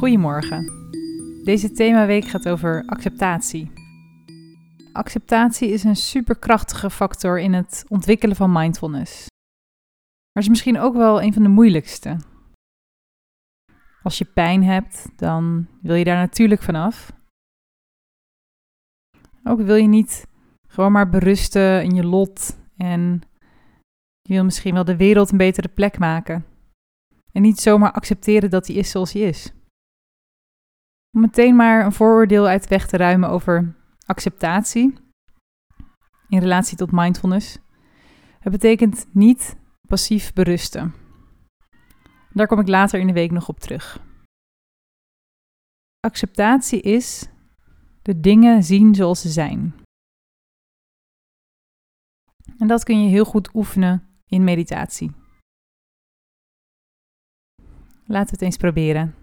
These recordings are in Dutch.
Goedemorgen. Deze themaweek gaat over acceptatie. Acceptatie is een superkrachtige factor in het ontwikkelen van mindfulness. Maar is misschien ook wel een van de moeilijkste. Als je pijn hebt, dan wil je daar natuurlijk vanaf. Ook wil je niet gewoon maar berusten in je lot en je wil misschien wel de wereld een betere plek maken. En niet zomaar accepteren dat hij is zoals hij is. Om meteen maar een vooroordeel uit de weg te ruimen over acceptatie in relatie tot mindfulness. Het betekent niet passief berusten. Daar kom ik later in de week nog op terug. Acceptatie is de dingen zien zoals ze zijn. En dat kun je heel goed oefenen in meditatie. Laten we het eens proberen.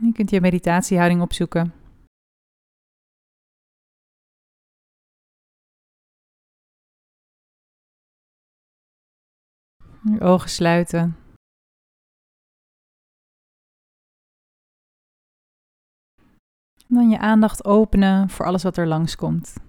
Je kunt je meditatiehouding opzoeken. Je ogen sluiten. En dan je aandacht openen voor alles wat er langskomt.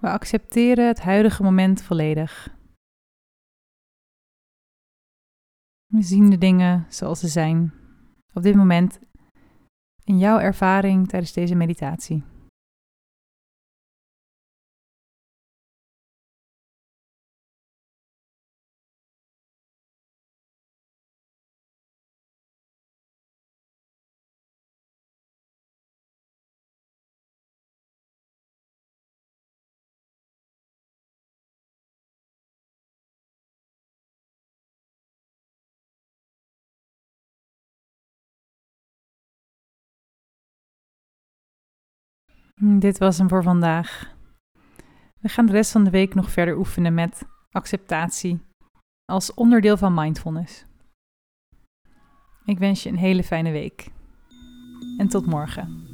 We accepteren het huidige moment volledig. We zien de dingen zoals ze zijn op dit moment in jouw ervaring tijdens deze meditatie. Dit was hem voor vandaag. We gaan de rest van de week nog verder oefenen met acceptatie als onderdeel van mindfulness. Ik wens je een hele fijne week. En tot morgen.